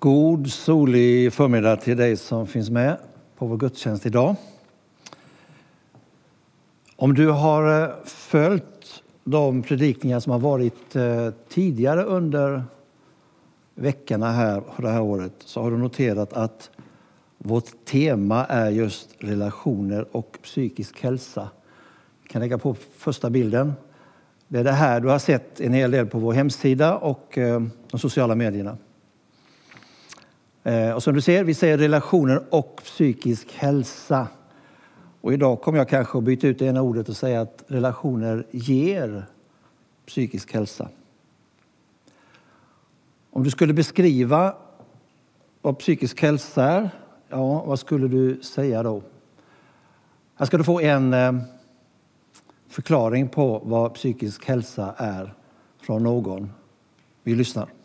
God solig förmiddag till dig som finns med på vår gudstjänst idag. Om du har eh, följt de predikningar som har varit eh, tidigare under veckorna här det här året så har du noterat att vårt tema är just relationer och psykisk hälsa. Jag kan lägga på första bilden. Det är det här du har sett en hel del på vår hemsida och eh, de sociala medierna. Eh, och som du ser, vi säger relationer och psykisk hälsa. Och idag kommer jag kanske att byta ut det ena ordet och säga att relationer ger psykisk hälsa. Om du skulle beskriva vad psykisk hälsa är, ja, vad skulle du säga då? Här ska du få en eh, förklaring på vad psykisk hälsa är från någon. Vi lyssnar.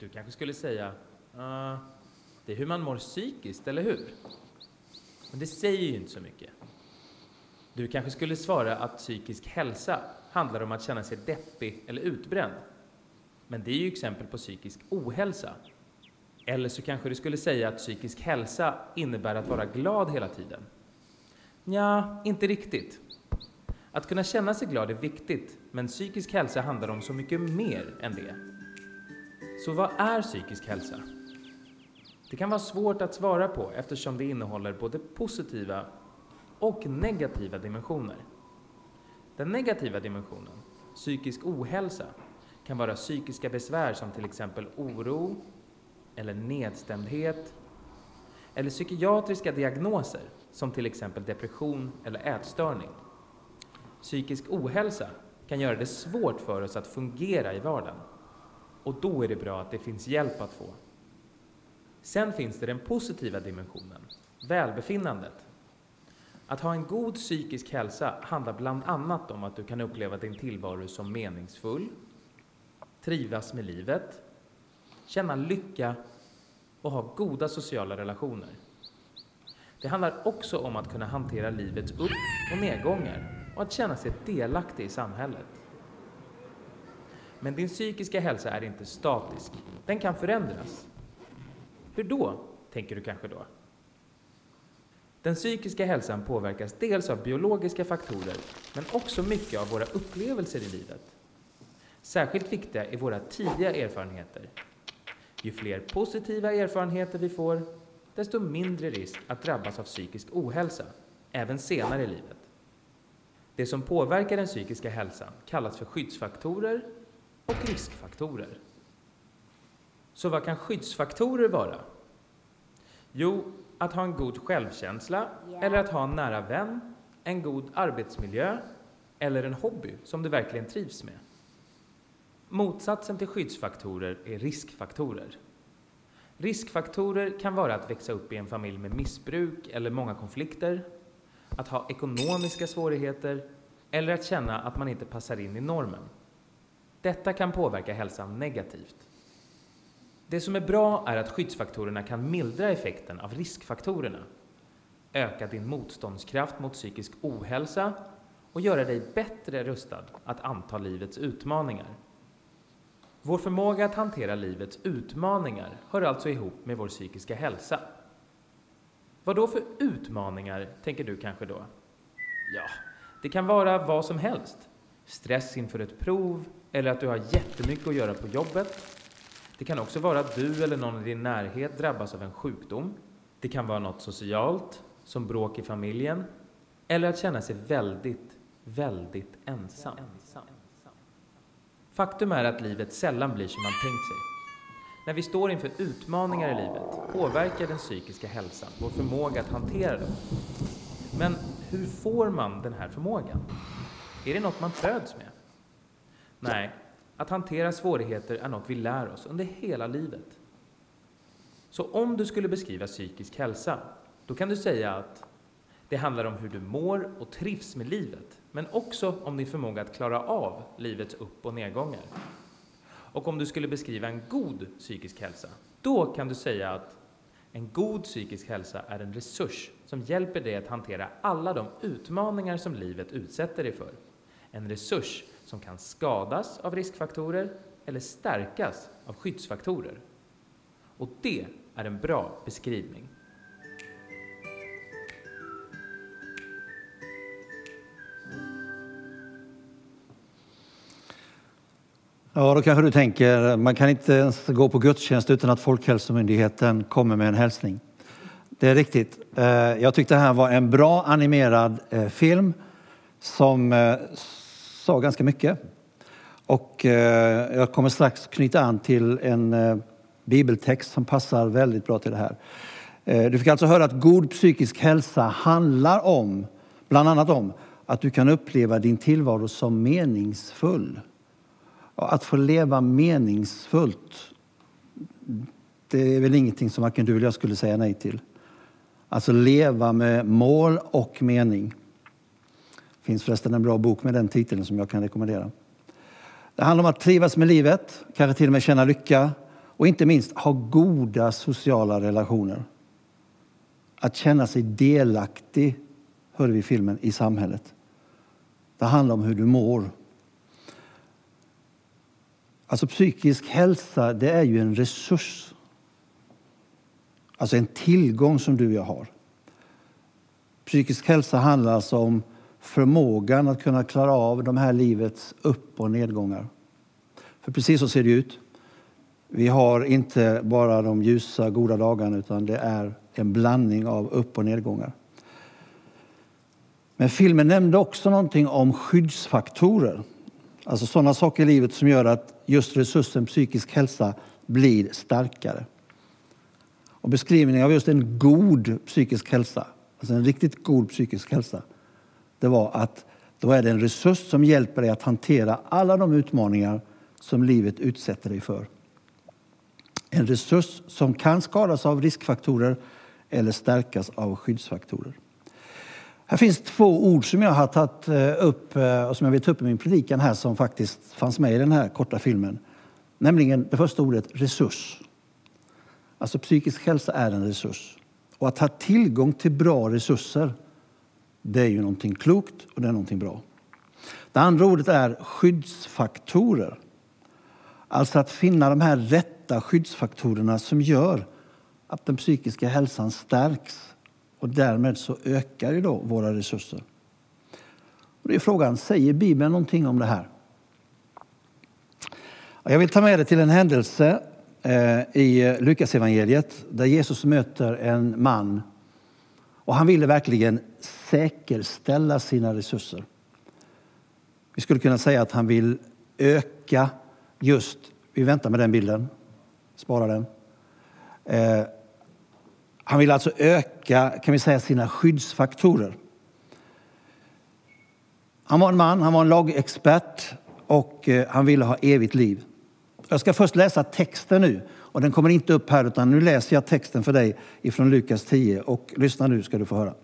Du kanske skulle säga uh, det är hur man mår psykiskt, eller hur? Men det säger ju inte så mycket. Du kanske skulle svara att psykisk hälsa handlar om att känna sig deppig eller utbränd. Men det är ju exempel på psykisk ohälsa. Eller så kanske du skulle säga att psykisk hälsa innebär att vara glad hela tiden. Ja, inte riktigt. Att kunna känna sig glad är viktigt, men psykisk hälsa handlar om så mycket mer än det. Så vad är psykisk hälsa? Det kan vara svårt att svara på eftersom det innehåller både positiva och negativa dimensioner. Den negativa dimensionen, psykisk ohälsa, kan vara psykiska besvär som till exempel oro eller nedstämdhet eller psykiatriska diagnoser som till exempel depression eller ätstörning. Psykisk ohälsa kan göra det svårt för oss att fungera i vardagen och då är det bra att det finns hjälp att få. Sen finns det den positiva dimensionen, välbefinnandet. Att ha en god psykisk hälsa handlar bland annat om att du kan uppleva din tillvaro som meningsfull, trivas med livet, känna lycka och ha goda sociala relationer. Det handlar också om att kunna hantera livets upp och nedgångar och att känna sig delaktig i samhället. Men din psykiska hälsa är inte statisk. Den kan förändras. Hur då, tänker du kanske då? Den psykiska hälsan påverkas dels av biologiska faktorer, men också mycket av våra upplevelser i livet. Särskilt viktiga är våra tidiga erfarenheter. Ju fler positiva erfarenheter vi får, desto mindre risk att drabbas av psykisk ohälsa, även senare i livet. Det som påverkar den psykiska hälsan kallas för skyddsfaktorer och riskfaktorer. Så vad kan skyddsfaktorer vara? Jo, att ha en god självkänsla eller att ha en nära vän, en god arbetsmiljö eller en hobby som du verkligen trivs med. Motsatsen till skyddsfaktorer är riskfaktorer. Riskfaktorer kan vara att växa upp i en familj med missbruk eller många konflikter, att ha ekonomiska svårigheter eller att känna att man inte passar in i normen. Detta kan påverka hälsan negativt. Det som är bra är att skyddsfaktorerna kan mildra effekten av riskfaktorerna, öka din motståndskraft mot psykisk ohälsa och göra dig bättre rustad att anta livets utmaningar. Vår förmåga att hantera livets utmaningar hör alltså ihop med vår psykiska hälsa. Vad då för utmaningar, tänker du kanske då? Ja, det kan vara vad som helst. Stress inför ett prov, eller att du har jättemycket att göra på jobbet. Det kan också vara att du eller någon i din närhet drabbas av en sjukdom. Det kan vara något socialt, som bråk i familjen, eller att känna sig väldigt, väldigt ensam. Faktum är att livet sällan blir som man tänkt sig. När vi står inför utmaningar i livet påverkar den psykiska hälsan vår förmåga att hantera dem. Men hur får man den här förmågan? Är det något man föds med? Nej, att hantera svårigheter är något vi lär oss under hela livet. Så om du skulle beskriva psykisk hälsa, då kan du säga att det handlar om hur du mår och trivs med livet, men också om din förmåga att klara av livets upp och nedgångar. Och om du skulle beskriva en god psykisk hälsa, då kan du säga att En god psykisk hälsa är en resurs som hjälper dig att hantera alla de utmaningar som livet utsätter dig för. En resurs som kan skadas av riskfaktorer eller stärkas av skyddsfaktorer. Och det är en bra beskrivning. Ja, då kanske du tänker, man kan inte ens gå på gudstjänst utan att Folkhälsomyndigheten kommer med en hälsning. Det är riktigt. Eh, jag tyckte det här var en bra animerad eh, film som eh, sa ganska mycket. Och jag kommer strax knyta an till en bibeltext som passar väldigt bra till det här. Du fick alltså höra att god psykisk hälsa handlar om, bland annat om, att du kan uppleva din tillvaro som meningsfull. Att få leva meningsfullt, det är väl ingenting som varken du eller jag skulle säga nej till. Alltså leva med mål och mening. Det finns förresten en bra bok med den titeln som jag kan rekommendera. Det handlar om att trivas med livet, kanske till och med känna lycka och inte minst ha goda sociala relationer. Att känna sig delaktig, hörde vi i filmen, i samhället. Det handlar om hur du mår. Alltså psykisk hälsa, det är ju en resurs. Alltså en tillgång som du och jag har. Psykisk hälsa handlar alltså om förmågan att kunna klara av de här livets upp och nedgångar. För precis så ser det ut. Vi har inte bara de ljusa, goda dagarna utan det är en blandning av upp och nedgångar. Men filmen nämnde också någonting om skyddsfaktorer. Alltså sådana saker i livet som gör att just resursen psykisk hälsa blir starkare. Och beskrivningen av just en god psykisk hälsa, alltså en riktigt god psykisk hälsa, det var att då är det en resurs som hjälper dig att hantera alla de utmaningar som livet utsätter dig för. En resurs som kan skadas av riskfaktorer eller stärkas av skyddsfaktorer. Här finns två ord som jag har tagit eh, upp eh, och som jag vill ta upp i min predikan här som faktiskt fanns med i den här korta filmen. Nämligen det första ordet resurs. Alltså psykisk hälsa är en resurs. Och att ha tillgång till bra resurser, det är ju någonting klokt och det är någonting bra. Det andra ordet är skyddsfaktorer. Alltså att finna de här rätta skyddsfaktorerna som gör att den psykiska hälsan stärks och därmed så ökar ju då våra resurser. Och det är frågan, säger Bibeln någonting om det här? Jag vill ta med dig till en händelse i i Lukasevangeliet där Jesus möter en man och han ville verkligen säkerställa sina resurser. Vi skulle kunna säga att han vill öka just, vi väntar med den bilden, spara den. Eh, han vill alltså öka kan vi säga, sina skyddsfaktorer. Han var en man, han var en lagexpert och eh, han ville ha evigt liv. Jag ska först läsa texten nu. Och den kommer inte upp här, utan nu läser jag texten för dig ifrån Lukas 10. Och lyssna nu ska du få höra.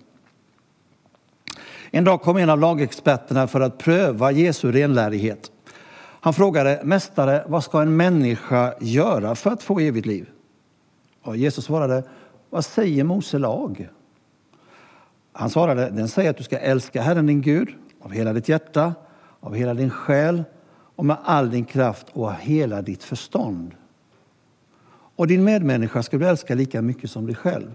En dag kom en av lagexperterna för att pröva Jesu renlärighet. Han frågade, Mästare, vad ska en människa göra för att få evigt liv? Och Jesus svarade, vad säger Mose lag? Han svarade, den säger att du ska älska Herren din Gud av hela ditt hjärta, av hela din själ och med all din kraft och av hela ditt förstånd. Och din medmänniska ska du älska lika mycket som dig själv.